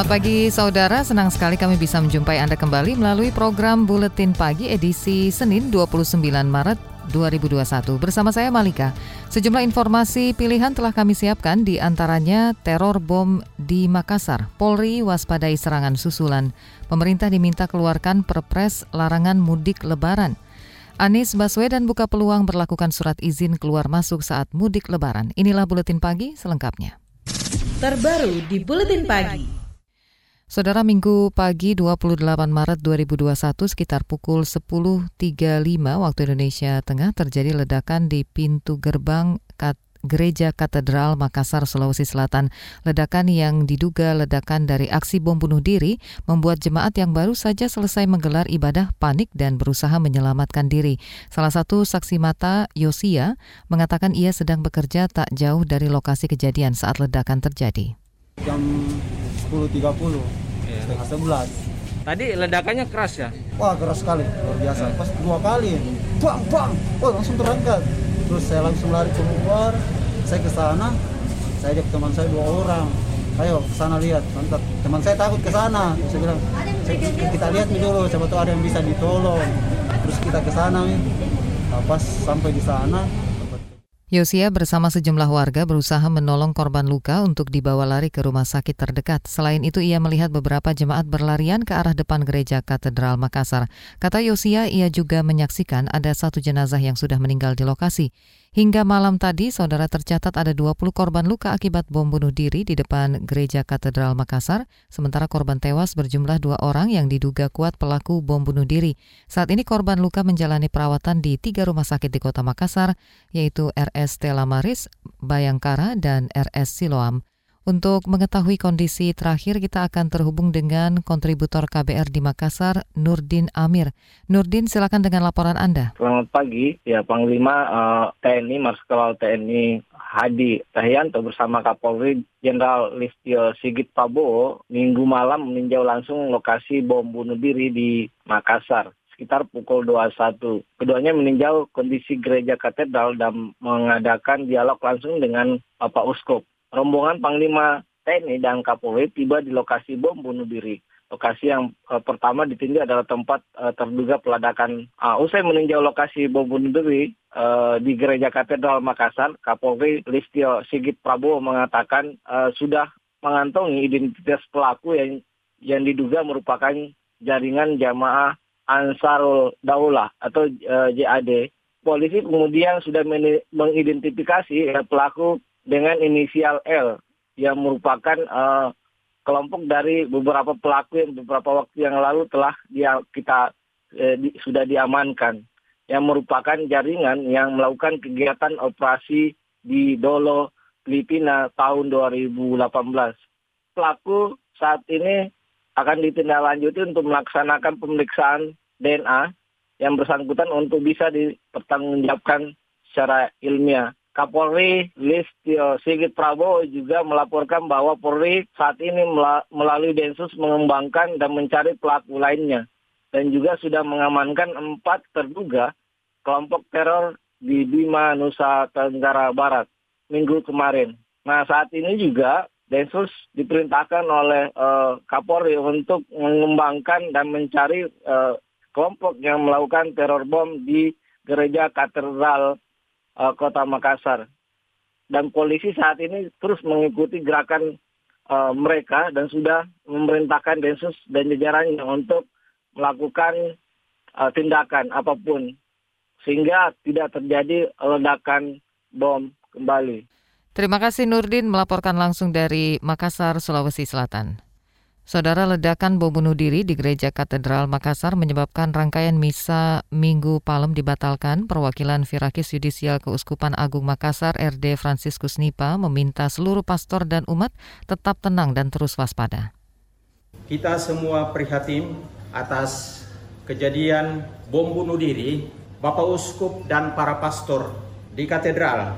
Selamat pagi saudara, senang sekali kami bisa menjumpai Anda kembali melalui program Buletin Pagi edisi Senin 29 Maret 2021. Bersama saya Malika, sejumlah informasi pilihan telah kami siapkan di antaranya teror bom di Makassar, Polri waspadai serangan susulan, pemerintah diminta keluarkan perpres larangan mudik lebaran. Anies Baswedan buka peluang berlakukan surat izin keluar masuk saat mudik lebaran. Inilah Buletin Pagi selengkapnya. Terbaru di Buletin Pagi. Saudara Minggu pagi 28 Maret 2021 sekitar pukul 10.35 waktu Indonesia Tengah terjadi ledakan di pintu gerbang kat Gereja Katedral Makassar, Sulawesi Selatan. Ledakan yang diduga ledakan dari aksi bom bunuh diri membuat jemaat yang baru saja selesai menggelar ibadah panik dan berusaha menyelamatkan diri. Salah satu saksi mata, Yosia, mengatakan ia sedang bekerja tak jauh dari lokasi kejadian saat ledakan terjadi. 10.30 yeah. setengah sebelas. Tadi ledakannya keras ya? Wah keras sekali luar biasa. Yeah. pas dua kali bang bang. Oh langsung terangkat. Terus saya langsung lari keluar saya ke sana saya ajak teman saya dua orang. Ayo ke sana lihat mantap. Teman saya takut ke sana. Saya bilang kita lihat nih dulu siapa tahu ada yang bisa ditolong. Terus kita ke sana nih pas sampai di sana Yosia bersama sejumlah warga berusaha menolong korban luka untuk dibawa lari ke rumah sakit terdekat. Selain itu, ia melihat beberapa jemaat berlarian ke arah depan gereja Katedral Makassar. Kata Yosia, ia juga menyaksikan ada satu jenazah yang sudah meninggal di lokasi. Hingga malam tadi, saudara tercatat ada 20 korban luka akibat bom bunuh diri di depan Gereja Katedral Makassar, sementara korban tewas berjumlah dua orang yang diduga kuat pelaku bom bunuh diri. Saat ini korban luka menjalani perawatan di tiga rumah sakit di kota Makassar, yaitu RS Stella Maris, Bayangkara, dan RS Siloam. Untuk mengetahui kondisi terakhir, kita akan terhubung dengan kontributor KBR di Makassar, Nurdin Amir. Nurdin, silakan dengan laporan Anda. Selamat pagi, ya Panglima uh, eh, TNI, Marskal TNI Hadi Tahyanto bersama Kapolri Jenderal Listio Sigit Prabowo minggu malam meninjau langsung lokasi bom bunuh diri di Makassar sekitar pukul 21. Keduanya meninjau kondisi gereja katedral dan mengadakan dialog langsung dengan Bapak Uskup rombongan Panglima TNI dan Kapolri tiba di lokasi bom bunuh diri. Lokasi yang uh, pertama ditinjau adalah tempat uh, terduga peledakan. Uh, usai meninjau lokasi bom bunuh diri uh, di Gereja Katedral Makassar, Kapolri Listio Sigit Prabowo mengatakan sudah mengantongi identitas pelaku yang yang diduga merupakan jaringan jamaah Ansarul Daulah atau JAD. Polisi kemudian sudah mengidentifikasi pelaku dengan inisial L yang merupakan uh, kelompok dari beberapa pelaku yang beberapa waktu yang lalu telah dia kita eh, di, sudah diamankan yang merupakan jaringan yang melakukan kegiatan operasi di Dolo, Filipina tahun 2018. Pelaku saat ini akan ditindaklanjuti untuk melaksanakan pemeriksaan DNA yang bersangkutan untuk bisa dipertanggungjawabkan secara ilmiah. Kapolri Listio Sigit Prabowo juga melaporkan bahwa Polri saat ini melalui Densus mengembangkan dan mencari pelaku lainnya dan juga sudah mengamankan empat terduga kelompok teror di Bima, Nusa Tenggara Barat minggu kemarin. Nah saat ini juga Densus diperintahkan oleh uh, Kapolri untuk mengembangkan dan mencari uh, kelompok yang melakukan teror bom di gereja katedral uh, kota Makassar. Dan polisi saat ini terus mengikuti gerakan uh, mereka dan sudah memerintahkan Densus dan jajarannya untuk melakukan uh, tindakan apa pun sehingga tidak terjadi ledakan bom kembali. Terima kasih Nurdin melaporkan langsung dari Makassar, Sulawesi Selatan. Saudara ledakan bom bunuh diri di Gereja Katedral Makassar menyebabkan rangkaian misa Minggu Palem dibatalkan. Perwakilan Firakis Yudisial Keuskupan Agung Makassar RD Franciscus Nipa meminta seluruh pastor dan umat tetap tenang dan terus waspada. Kita semua prihatin atas kejadian bom bunuh diri Bapak Uskup dan para pastor di katedral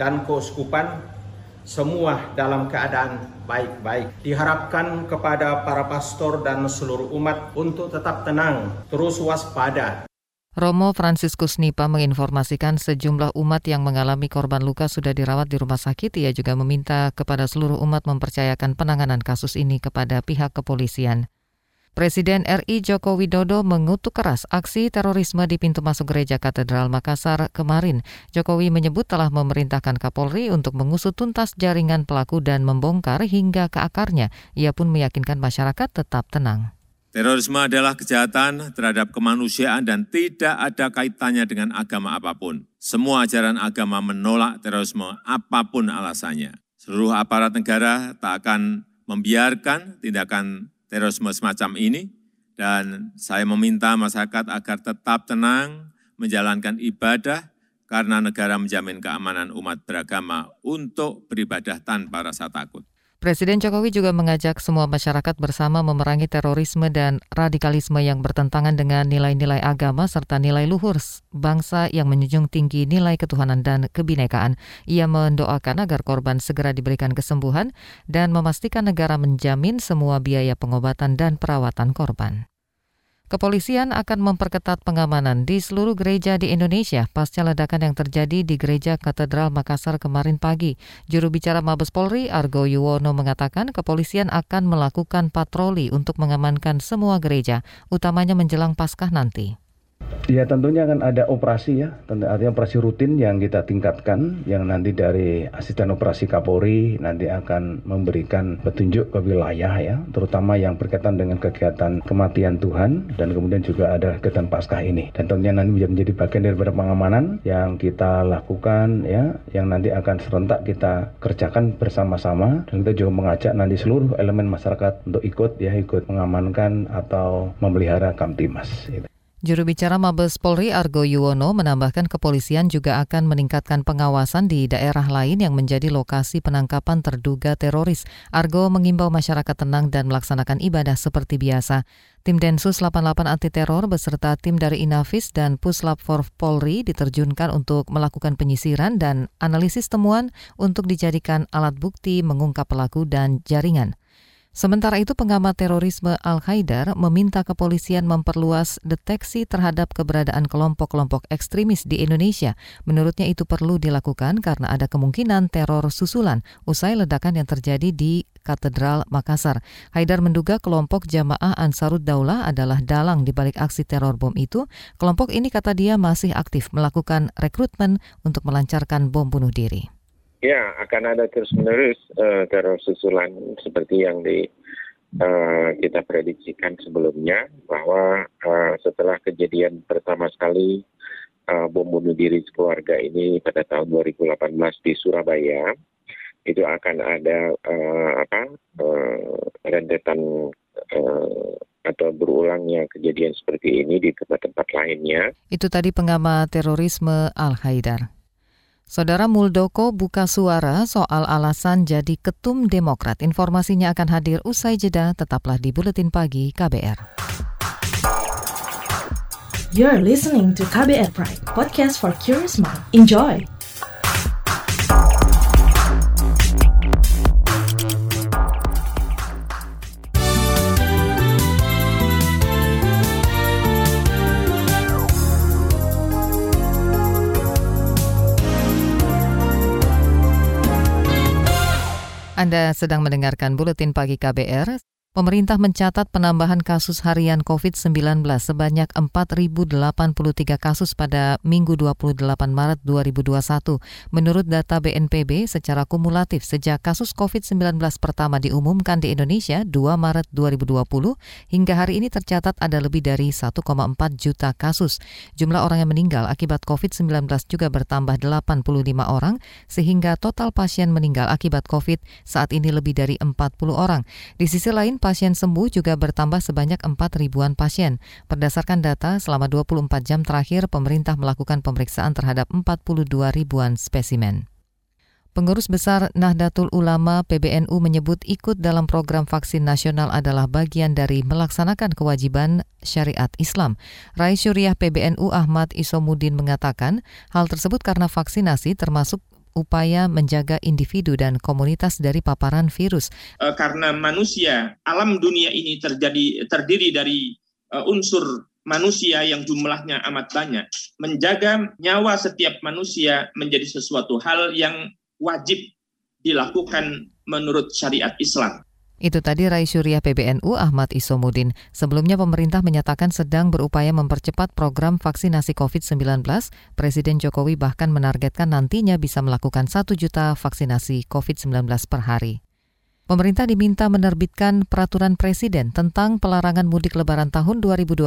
dan keuskupan semua dalam keadaan baik-baik. Diharapkan kepada para pastor dan seluruh umat untuk tetap tenang, terus waspada, Romo Franciscus Nipa menginformasikan sejumlah umat yang mengalami korban luka sudah dirawat di rumah sakit. Ia juga meminta kepada seluruh umat mempercayakan penanganan kasus ini kepada pihak kepolisian. Presiden RI Joko Widodo mengutuk keras aksi terorisme di pintu masuk gereja Katedral Makassar kemarin. Jokowi menyebut telah memerintahkan Kapolri untuk mengusut tuntas jaringan pelaku dan membongkar hingga ke akarnya. Ia pun meyakinkan masyarakat tetap tenang. Terorisme adalah kejahatan terhadap kemanusiaan dan tidak ada kaitannya dengan agama apa pun. Semua ajaran agama menolak terorisme apa pun alasannya. Seluruh aparat negara tak akan membiarkan tindakan terorisme semacam ini dan saya meminta masyarakat agar tetap tenang menjalankan ibadah karena negara menjamin keamanan umat beragama untuk beribadah tanpa rasa takut. Presiden Jokowi juga mengajak semua masyarakat bersama memerangi terorisme dan radikalisme yang bertentangan dengan nilai-nilai agama serta nilai luhur bangsa yang menjunjung tinggi nilai ketuhanan dan kebinekaan. Ia mendoakan agar korban segera diberikan kesembuhan dan memastikan negara menjamin semua biaya pengobatan dan perawatan korban. Kepolisian akan memperketat pengamanan di seluruh gereja di Indonesia pasca ledakan yang terjadi di Gereja Katedral Makassar kemarin pagi. Juru bicara Mabes Polri Argo Yuwono mengatakan kepolisian akan melakukan patroli untuk mengamankan semua gereja, utamanya menjelang Paskah nanti. Ya tentunya akan ada operasi ya, artinya operasi rutin yang kita tingkatkan, yang nanti dari asisten operasi Kapolri nanti akan memberikan petunjuk ke wilayah ya, terutama yang berkaitan dengan kegiatan kematian Tuhan dan kemudian juga ada kegiatan Paskah ini. Dan tentunya nanti menjadi bagian daripada pengamanan yang kita lakukan ya, yang nanti akan serentak kita kerjakan bersama-sama dan kita juga mengajak nanti seluruh elemen masyarakat untuk ikut ya, ikut mengamankan atau memelihara Kamtimas. Gitu. Juru bicara Mabes Polri Argo Yuwono menambahkan kepolisian juga akan meningkatkan pengawasan di daerah lain yang menjadi lokasi penangkapan terduga teroris. Argo mengimbau masyarakat tenang dan melaksanakan ibadah seperti biasa. Tim Densus 88 anti teror beserta tim dari Inavis dan Puslap for Polri diterjunkan untuk melakukan penyisiran dan analisis temuan untuk dijadikan alat bukti mengungkap pelaku dan jaringan. Sementara itu, pengamat terorisme Al-Haidar meminta kepolisian memperluas deteksi terhadap keberadaan kelompok-kelompok ekstremis di Indonesia. Menurutnya itu perlu dilakukan karena ada kemungkinan teror susulan usai ledakan yang terjadi di Katedral Makassar. Haidar menduga kelompok jamaah Ansarud Daulah adalah dalang di balik aksi teror bom itu. Kelompok ini kata dia masih aktif melakukan rekrutmen untuk melancarkan bom bunuh diri. Ya, akan ada terus-menerus uh, teror susulan seperti yang di uh, kita prediksikan sebelumnya bahwa uh, setelah kejadian pertama sekali bom bunuh diri keluarga ini pada tahun 2018 di Surabaya, itu akan ada apa rentetan atau berulangnya kejadian seperti ini di tempat-tempat lainnya. Itu tadi pengamat terorisme Al Haidar. Saudara Muldoko buka suara soal alasan jadi ketum Demokrat. Informasinya akan hadir usai jeda, tetaplah di Buletin Pagi KBR. You're listening to KBR Pride, podcast for curious mind. Enjoy! Anda sedang mendengarkan Buletin Pagi KBR. Pemerintah mencatat penambahan kasus harian COVID-19 sebanyak 4.083 kasus pada Minggu 28 Maret 2021. Menurut data BNPB, secara kumulatif sejak kasus COVID-19 pertama diumumkan di Indonesia 2 Maret 2020, hingga hari ini tercatat ada lebih dari 1,4 juta kasus. Jumlah orang yang meninggal akibat COVID-19 juga bertambah 85 orang, sehingga total pasien meninggal akibat COVID saat ini lebih dari 40 orang. Di sisi lain, pasien sembuh juga bertambah sebanyak 4 ribuan pasien. Berdasarkan data, selama 24 jam terakhir pemerintah melakukan pemeriksaan terhadap 42 ribuan spesimen. Pengurus Besar Nahdlatul Ulama PBNU menyebut ikut dalam program vaksin nasional adalah bagian dari melaksanakan kewajiban syariat Islam. Rais Syuriah PBNU Ahmad Isomudin mengatakan hal tersebut karena vaksinasi termasuk upaya menjaga individu dan komunitas dari paparan virus. Uh, karena manusia, alam dunia ini terjadi terdiri dari uh, unsur manusia yang jumlahnya amat banyak. Menjaga nyawa setiap manusia menjadi sesuatu hal yang wajib dilakukan menurut syariat Islam. Itu tadi Rais Syuriah PBNU Ahmad Isomudin. Sebelumnya pemerintah menyatakan sedang berupaya mempercepat program vaksinasi COVID-19. Presiden Jokowi bahkan menargetkan nantinya bisa melakukan 1 juta vaksinasi COVID-19 per hari. Pemerintah diminta menerbitkan peraturan presiden tentang pelarangan mudik lebaran tahun 2021.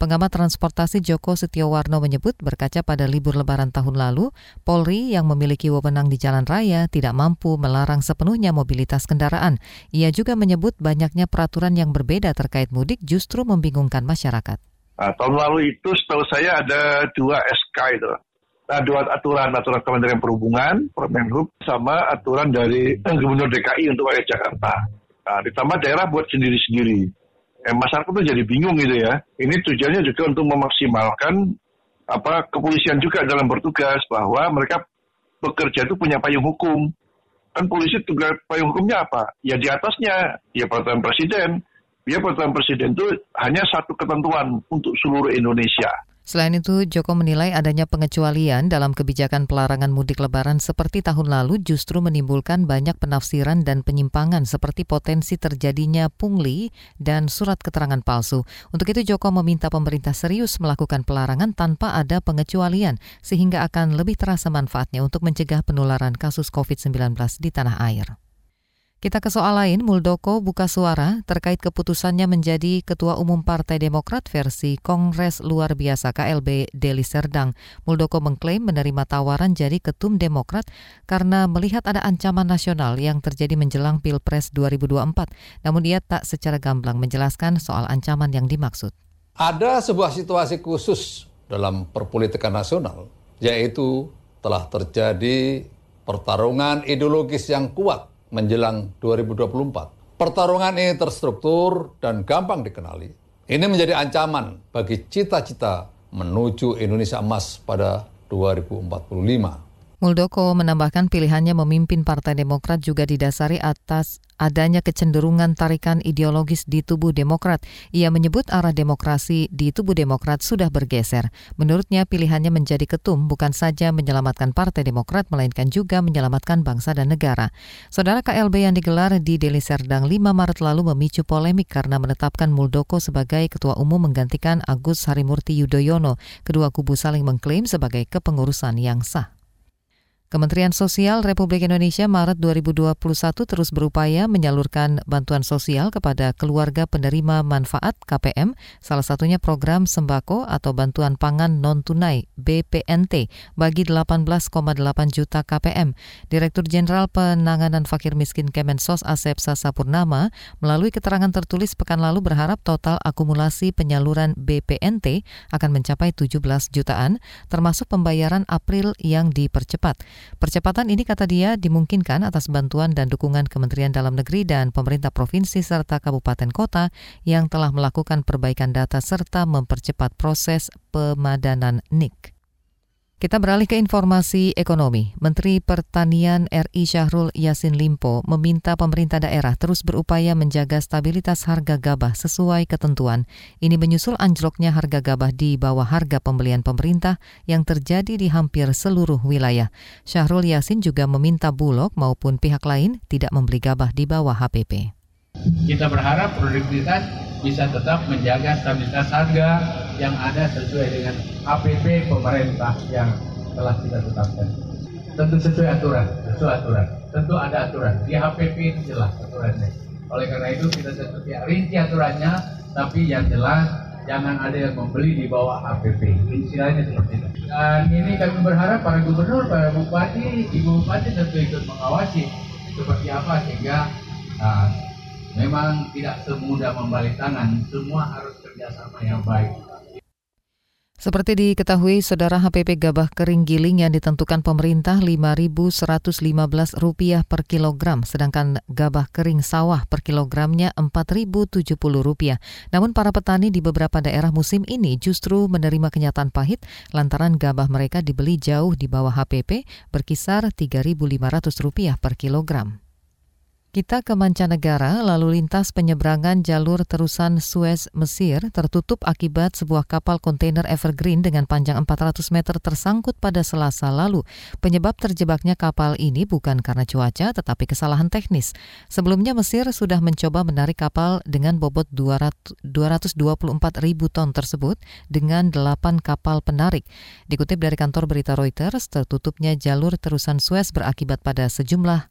Pengamat transportasi Joko Setiowarno menyebut berkaca pada libur lebaran tahun lalu, Polri yang memiliki wewenang di jalan raya tidak mampu melarang sepenuhnya mobilitas kendaraan. Ia juga menyebut banyaknya peraturan yang berbeda terkait mudik justru membingungkan masyarakat. Nah, tahun lalu itu setahu saya ada dua SK itu dua aturan, aturan Kementerian Perhubungan, Permenhub, sama aturan dari Gubernur DKI untuk wilayah Jakarta. Nah, ditambah daerah buat sendiri-sendiri. Eh, masyarakat tuh jadi bingung gitu ya. Ini tujuannya juga untuk memaksimalkan apa kepolisian juga dalam bertugas bahwa mereka bekerja itu punya payung hukum. Kan polisi tugas payung hukumnya apa? Ya di atasnya, ya peraturan presiden. Ya peraturan presiden itu hanya satu ketentuan untuk seluruh Indonesia. Selain itu, Joko menilai adanya pengecualian dalam kebijakan pelarangan mudik lebaran seperti tahun lalu justru menimbulkan banyak penafsiran dan penyimpangan seperti potensi terjadinya pungli dan surat keterangan palsu. Untuk itu Joko meminta pemerintah serius melakukan pelarangan tanpa ada pengecualian sehingga akan lebih terasa manfaatnya untuk mencegah penularan kasus COVID-19 di tanah air. Kita ke soal lain, Muldoko buka suara terkait keputusannya menjadi Ketua Umum Partai Demokrat versi Kongres Luar Biasa KLB Deli Serdang. Muldoko mengklaim menerima tawaran jadi Ketum Demokrat karena melihat ada ancaman nasional yang terjadi menjelang Pilpres 2024. Namun ia tak secara gamblang menjelaskan soal ancaman yang dimaksud. Ada sebuah situasi khusus dalam perpolitikan nasional, yaitu telah terjadi pertarungan ideologis yang kuat menjelang 2024. Pertarungan ini terstruktur dan gampang dikenali. Ini menjadi ancaman bagi cita-cita menuju Indonesia emas pada 2045. Muldoko menambahkan pilihannya memimpin Partai Demokrat juga didasari atas adanya kecenderungan tarikan ideologis di tubuh Demokrat. Ia menyebut arah demokrasi di tubuh Demokrat sudah bergeser. Menurutnya pilihannya menjadi ketum bukan saja menyelamatkan Partai Demokrat melainkan juga menyelamatkan bangsa dan negara. Saudara KLB yang digelar di Deli Serdang 5 Maret lalu memicu polemik karena menetapkan Muldoko sebagai ketua umum menggantikan Agus Harimurti Yudhoyono. Kedua kubu saling mengklaim sebagai kepengurusan yang sah. Kementerian Sosial Republik Indonesia Maret 2021 terus berupaya menyalurkan bantuan sosial kepada keluarga penerima manfaat KPM, salah satunya program sembako atau bantuan pangan non-tunai BPNT bagi 18,8 juta KPM. Direktur Jenderal Penanganan Fakir Miskin Kemensos Asep Sasapurnama melalui keterangan tertulis pekan lalu berharap total akumulasi penyaluran BPNT akan mencapai 17 jutaan, termasuk pembayaran April yang dipercepat. Percepatan ini kata dia dimungkinkan atas bantuan dan dukungan Kementerian Dalam Negeri dan pemerintah provinsi serta kabupaten kota yang telah melakukan perbaikan data serta mempercepat proses pemadanan NIK. Kita beralih ke informasi ekonomi. Menteri Pertanian RI Syahrul Yasin Limpo meminta pemerintah daerah terus berupaya menjaga stabilitas harga gabah sesuai ketentuan. Ini menyusul anjloknya harga gabah di bawah harga pembelian pemerintah yang terjadi di hampir seluruh wilayah. Syahrul Yasin juga meminta Bulog maupun pihak lain tidak membeli gabah di bawah HPP. Kita berharap produktivitas bisa tetap menjaga stabilitas harga yang ada sesuai dengan APP pemerintah yang telah kita tetapkan. Tentu sesuai aturan, sesuai aturan. Tentu ada aturan. Di HPP ini jelas aturannya. Oleh karena itu kita seperti rinci aturannya, tapi yang jelas jangan ada yang membeli di bawah HPP. Istilahnya seperti itu. Dan ini kami berharap para gubernur, para bupati, ibu bupati tentu ikut mengawasi seperti apa sehingga uh, memang tidak semudah membalik tangan. Semua harus kerjasama yang baik. Seperti diketahui, Saudara HPP gabah kering giling yang ditentukan pemerintah Rp5.115 per kilogram, sedangkan gabah kering sawah per kilogramnya Rp4.070. Namun para petani di beberapa daerah musim ini justru menerima kenyataan pahit lantaran gabah mereka dibeli jauh di bawah HPP berkisar Rp3.500 per kilogram. Kita ke mancanegara, lalu lintas penyeberangan jalur terusan Suez Mesir tertutup akibat sebuah kapal kontainer Evergreen dengan panjang 400 meter tersangkut pada Selasa lalu. Penyebab terjebaknya kapal ini bukan karena cuaca, tetapi kesalahan teknis. Sebelumnya Mesir sudah mencoba menarik kapal dengan bobot 200, 224 ribu ton tersebut dengan 8 kapal penarik. Dikutip dari kantor berita Reuters, tertutupnya jalur terusan Suez berakibat pada sejumlah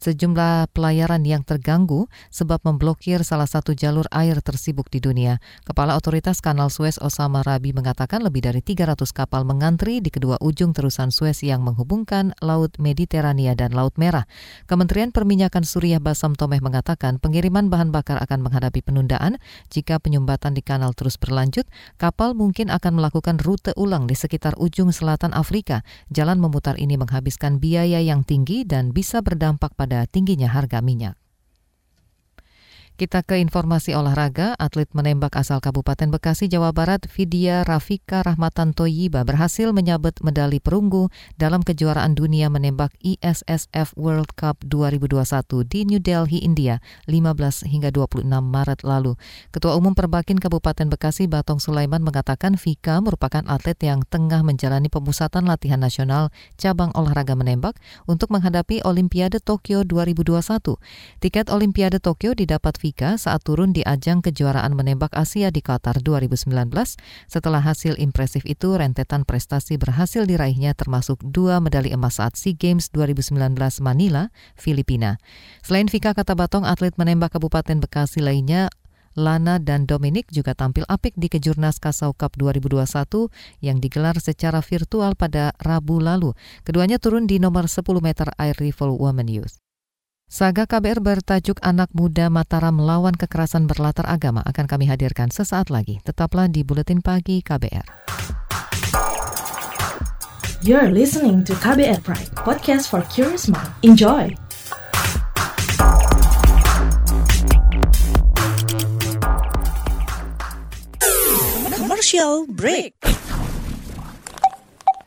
sejumlah pelayaran yang terganggu sebab memblokir salah satu jalur air tersibuk di dunia. Kepala Otoritas Kanal Suez Osama Rabi mengatakan lebih dari 300 kapal mengantri di kedua ujung terusan Suez yang menghubungkan Laut Mediterania dan Laut Merah. Kementerian Perminyakan Suriah Basam Tomeh mengatakan pengiriman bahan bakar akan menghadapi penundaan jika penyumbatan di kanal terus berlanjut, kapal mungkin akan melakukan rute ulang di sekitar ujung selatan Afrika. Jalan memutar ini menghabiskan biaya yang tinggi dan bisa berdampak pada tingginya harga minyak. Kita ke informasi olahraga, atlet menembak asal Kabupaten Bekasi, Jawa Barat, Vidya Rafika Rahmatan Toyiba berhasil menyabet medali perunggu dalam kejuaraan dunia menembak ISSF World Cup 2021 di New Delhi, India, 15 hingga 26 Maret lalu. Ketua Umum Perbakin Kabupaten Bekasi, Batong Sulaiman mengatakan Vika merupakan atlet yang tengah menjalani pemusatan latihan nasional cabang olahraga menembak untuk menghadapi Olimpiade Tokyo 2021. Tiket Olimpiade Tokyo didapat Vika saat turun di ajang kejuaraan menembak Asia di Qatar 2019. Setelah hasil impresif itu, rentetan prestasi berhasil diraihnya termasuk dua medali emas saat SEA Games 2019 Manila, Filipina. Selain Vika kata Batong, atlet menembak Kabupaten Bekasi lainnya Lana dan Dominic juga tampil apik di Kejurnas Kasau Cup 2021 yang digelar secara virtual pada Rabu lalu. Keduanya turun di nomor 10 meter air rifle women youth. Saga KBR bertajuk Anak Muda Mataram Melawan Kekerasan Berlatar Agama akan kami hadirkan sesaat lagi. Tetaplah di Buletin Pagi KBR. You're listening to KBR Pride, podcast for curious mind. Enjoy! Commercial break.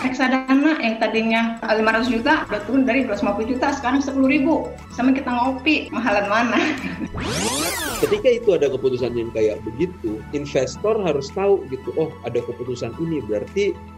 Reksadana yang tadinya 500 juta udah turun dari 250 juta sekarang 10 ribu. Sama kita ngopi mahalan mana? Ketika itu ada keputusan yang kayak begitu investor harus tahu gitu oh ada keputusan ini berarti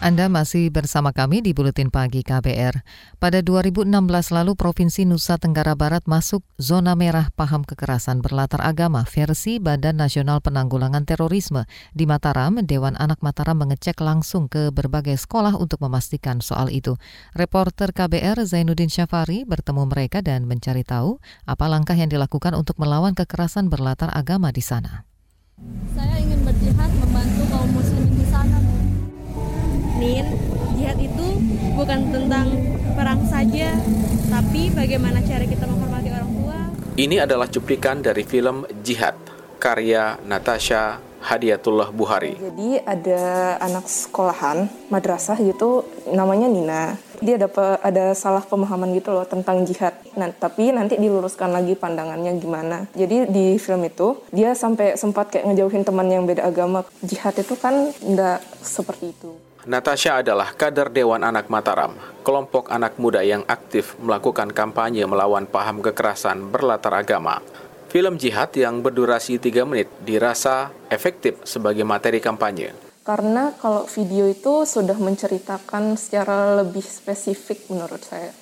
Anda masih bersama kami di Buletin Pagi KBR. Pada 2016 lalu, Provinsi Nusa Tenggara Barat masuk zona merah paham kekerasan berlatar agama versi Badan Nasional Penanggulangan Terorisme. Di Mataram, Dewan Anak Mataram mengecek langsung ke berbagai sekolah untuk memastikan soal itu. Reporter KBR Zainuddin Syafari bertemu mereka dan mencari tahu apa langkah yang dilakukan untuk melawan kekerasan berlatar agama di sana. Saya ingin bukan tentang perang saja, tapi bagaimana cara kita menghormati orang tua. Ini adalah cuplikan dari film Jihad, karya Natasha Hadiatullah Buhari. Jadi ada anak sekolahan madrasah gitu namanya Nina. Dia ada ada salah pemahaman gitu loh tentang jihad. Nah, tapi nanti diluruskan lagi pandangannya gimana. Jadi di film itu dia sampai sempat kayak ngejauhin teman yang beda agama. Jihad itu kan enggak seperti itu. Natasha adalah kader Dewan Anak Mataram, kelompok anak muda yang aktif melakukan kampanye melawan paham kekerasan berlatar agama. Film jihad yang berdurasi 3 menit dirasa efektif sebagai materi kampanye. Karena kalau video itu sudah menceritakan secara lebih spesifik menurut saya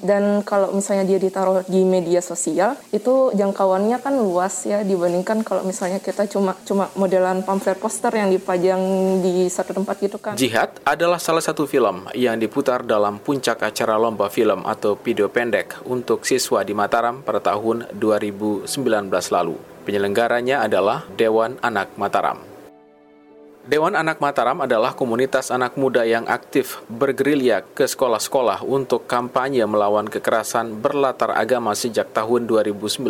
dan kalau misalnya dia ditaruh di media sosial itu jangkauannya kan luas ya dibandingkan kalau misalnya kita cuma cuma modelan pamflet poster yang dipajang di satu tempat gitu kan. Jihad adalah salah satu film yang diputar dalam puncak acara lomba film atau video pendek untuk siswa di Mataram pada tahun 2019 lalu. Penyelenggaranya adalah Dewan Anak Mataram. Dewan Anak Mataram adalah komunitas anak muda yang aktif bergerilya ke sekolah-sekolah untuk kampanye melawan kekerasan berlatar agama sejak tahun 2019.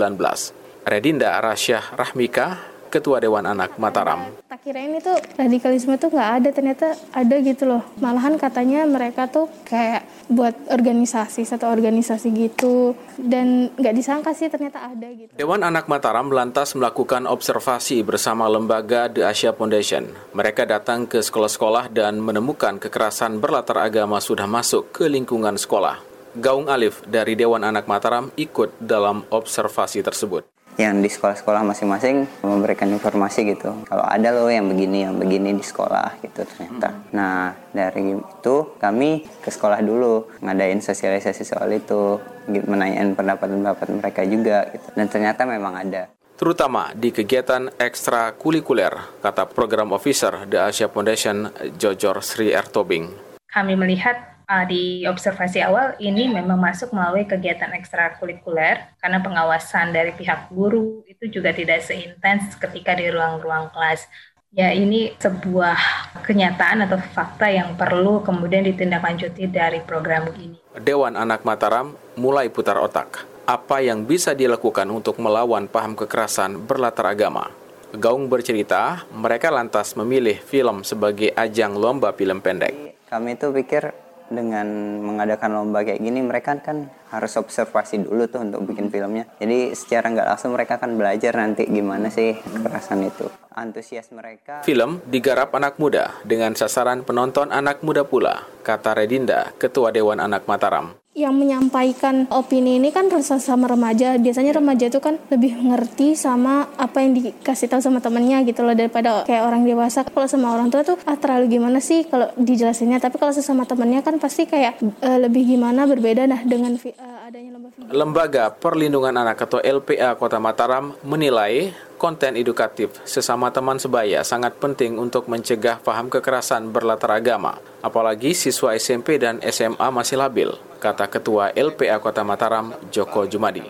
Redinda Rasyah Rahmika, Ketua Dewan Anak Mataram. Tak kirain itu radikalisme tuh nggak ada, ternyata ada gitu loh. Malahan katanya mereka tuh kayak buat organisasi, satu organisasi gitu. Dan nggak disangka sih ternyata ada gitu. Dewan Anak Mataram lantas melakukan observasi bersama lembaga The Asia Foundation. Mereka datang ke sekolah-sekolah dan menemukan kekerasan berlatar agama sudah masuk ke lingkungan sekolah. Gaung Alif dari Dewan Anak Mataram ikut dalam observasi tersebut yang di sekolah-sekolah masing-masing memberikan informasi gitu kalau ada loh yang begini yang begini di sekolah gitu ternyata hmm. nah dari itu kami ke sekolah dulu ngadain sosialisasi soal itu menanyain pendapat-pendapat mereka juga gitu dan ternyata memang ada terutama di kegiatan ekstra kulikuler, kata program officer The Asia Foundation Jojor Sri Ertobing. Kami melihat uh, di observasi awal ini memang masuk melalui kegiatan ekstrakurikuler karena pengawasan dari pihak guru itu juga tidak seintens ketika di ruang-ruang kelas. Ya ini sebuah kenyataan atau fakta yang perlu kemudian ditindaklanjuti dari program ini. Dewan Anak Mataram mulai putar otak. Apa yang bisa dilakukan untuk melawan paham kekerasan berlatar agama? Gaung bercerita, mereka lantas memilih film sebagai ajang lomba film pendek. Kami itu pikir dengan mengadakan lomba kayak gini mereka kan harus observasi dulu tuh untuk bikin filmnya. Jadi secara nggak langsung mereka akan belajar nanti gimana sih kekerasan itu. Antusias mereka. Film digarap anak muda dengan sasaran penonton anak muda pula kata Redinda ketua Dewan Anak Mataram yang menyampaikan opini ini kan sama remaja. Biasanya remaja itu kan lebih ngerti sama apa yang dikasih tahu sama temennya gitu loh daripada kayak orang dewasa. Kalau sama orang tua tuh ah terlalu gimana sih kalau dijelasinnya. Tapi kalau sesama temennya kan pasti kayak uh, lebih gimana berbeda nah dengan uh, adanya video. Lembaga Perlindungan Anak atau LPA Kota Mataram menilai konten edukatif sesama teman sebaya sangat penting untuk mencegah paham kekerasan berlatar agama, apalagi siswa SMP dan SMA masih labil, kata Ketua LPA Kota Mataram, Joko Jumadi.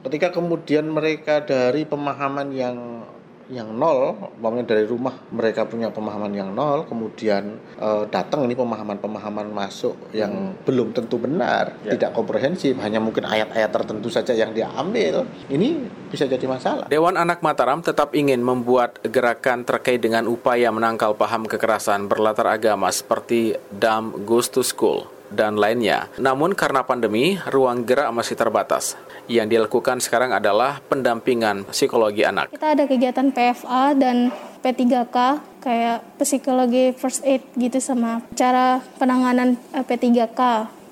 Ketika kemudian mereka dari pemahaman yang yang nol, umpamanya dari rumah mereka punya pemahaman yang nol, kemudian e, datang ini pemahaman-pemahaman masuk yang hmm. belum tentu benar, ya. tidak komprehensif, hanya mungkin ayat-ayat tertentu saja yang diambil, ini bisa jadi masalah. Dewan Anak Mataram tetap ingin membuat gerakan terkait dengan upaya menangkal paham kekerasan berlatar agama seperti Dam Goes to School dan lainnya. Namun karena pandemi, ruang gerak masih terbatas. Yang dilakukan sekarang adalah pendampingan psikologi anak. Kita ada kegiatan PFA dan P3K kayak psikologi first aid gitu sama cara penanganan eh, P3K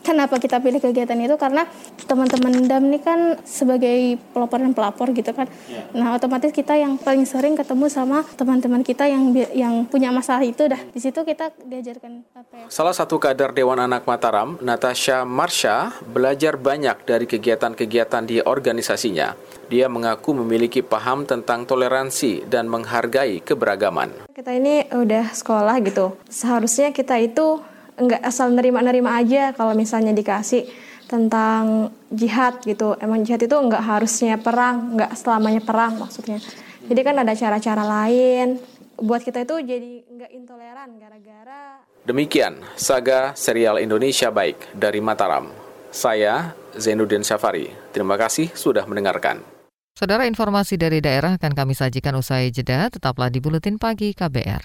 Kenapa kita pilih kegiatan itu? Karena teman-teman DAM ini kan sebagai pelopor dan pelapor gitu kan. Yeah. Nah, otomatis kita yang paling sering ketemu sama teman-teman kita yang yang punya masalah itu dah. Di situ kita diajarkan apa ya? Salah satu kader Dewan Anak Mataram, Natasha Marsha, belajar banyak dari kegiatan-kegiatan di organisasinya. Dia mengaku memiliki paham tentang toleransi dan menghargai keberagaman. Kita ini udah sekolah gitu. Seharusnya kita itu nggak asal nerima-nerima aja kalau misalnya dikasih tentang jihad gitu. Emang jihad itu nggak harusnya perang, nggak selamanya perang maksudnya. Jadi kan ada cara-cara lain buat kita itu jadi nggak intoleran gara-gara. Demikian saga serial Indonesia Baik dari Mataram. Saya Zainuddin Syafari. Terima kasih sudah mendengarkan. Saudara informasi dari daerah akan kami sajikan usai jeda. Tetaplah di Buletin Pagi KBR.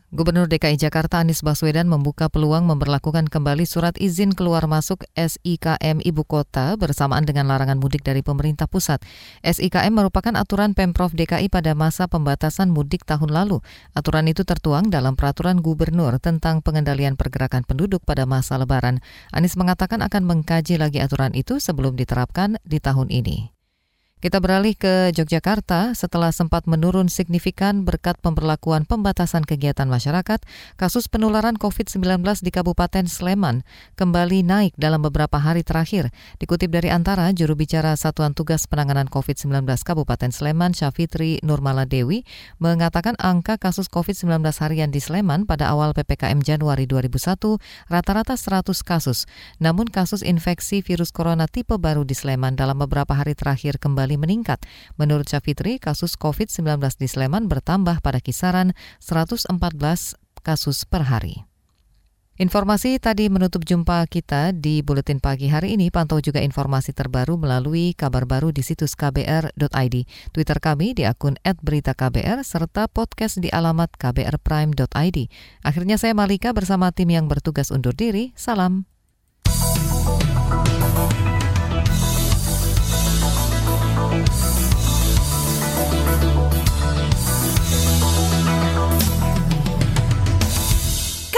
Gubernur DKI Jakarta Anies Baswedan membuka peluang memperlakukan kembali surat izin keluar masuk SIKM Ibu Kota bersamaan dengan larangan mudik dari pemerintah pusat. SIKM merupakan aturan Pemprov DKI pada masa pembatasan mudik tahun lalu. Aturan itu tertuang dalam peraturan gubernur tentang pengendalian pergerakan penduduk pada masa lebaran. Anies mengatakan akan mengkaji lagi aturan itu sebelum diterapkan di tahun ini. Kita beralih ke Yogyakarta setelah sempat menurun signifikan berkat pemberlakuan pembatasan kegiatan masyarakat, kasus penularan COVID-19 di Kabupaten Sleman kembali naik dalam beberapa hari terakhir. Dikutip dari Antara, juru bicara Satuan Tugas Penanganan COVID-19 Kabupaten Sleman, Syafitri Nurmala Dewi, mengatakan angka kasus COVID-19 harian di Sleman pada awal PPKM Januari 2001 rata-rata 100 kasus. Namun kasus infeksi virus corona tipe baru di Sleman dalam beberapa hari terakhir kembali kembali meningkat. Menurut Syafitri, kasus COVID-19 di Sleman bertambah pada kisaran 114 kasus per hari. Informasi tadi menutup jumpa kita di Buletin Pagi hari ini. Pantau juga informasi terbaru melalui kabar baru di situs kbr.id, Twitter kami di akun @beritaKBR, serta podcast di alamat kbrprime.id. Akhirnya saya Malika bersama tim yang bertugas undur diri. Salam.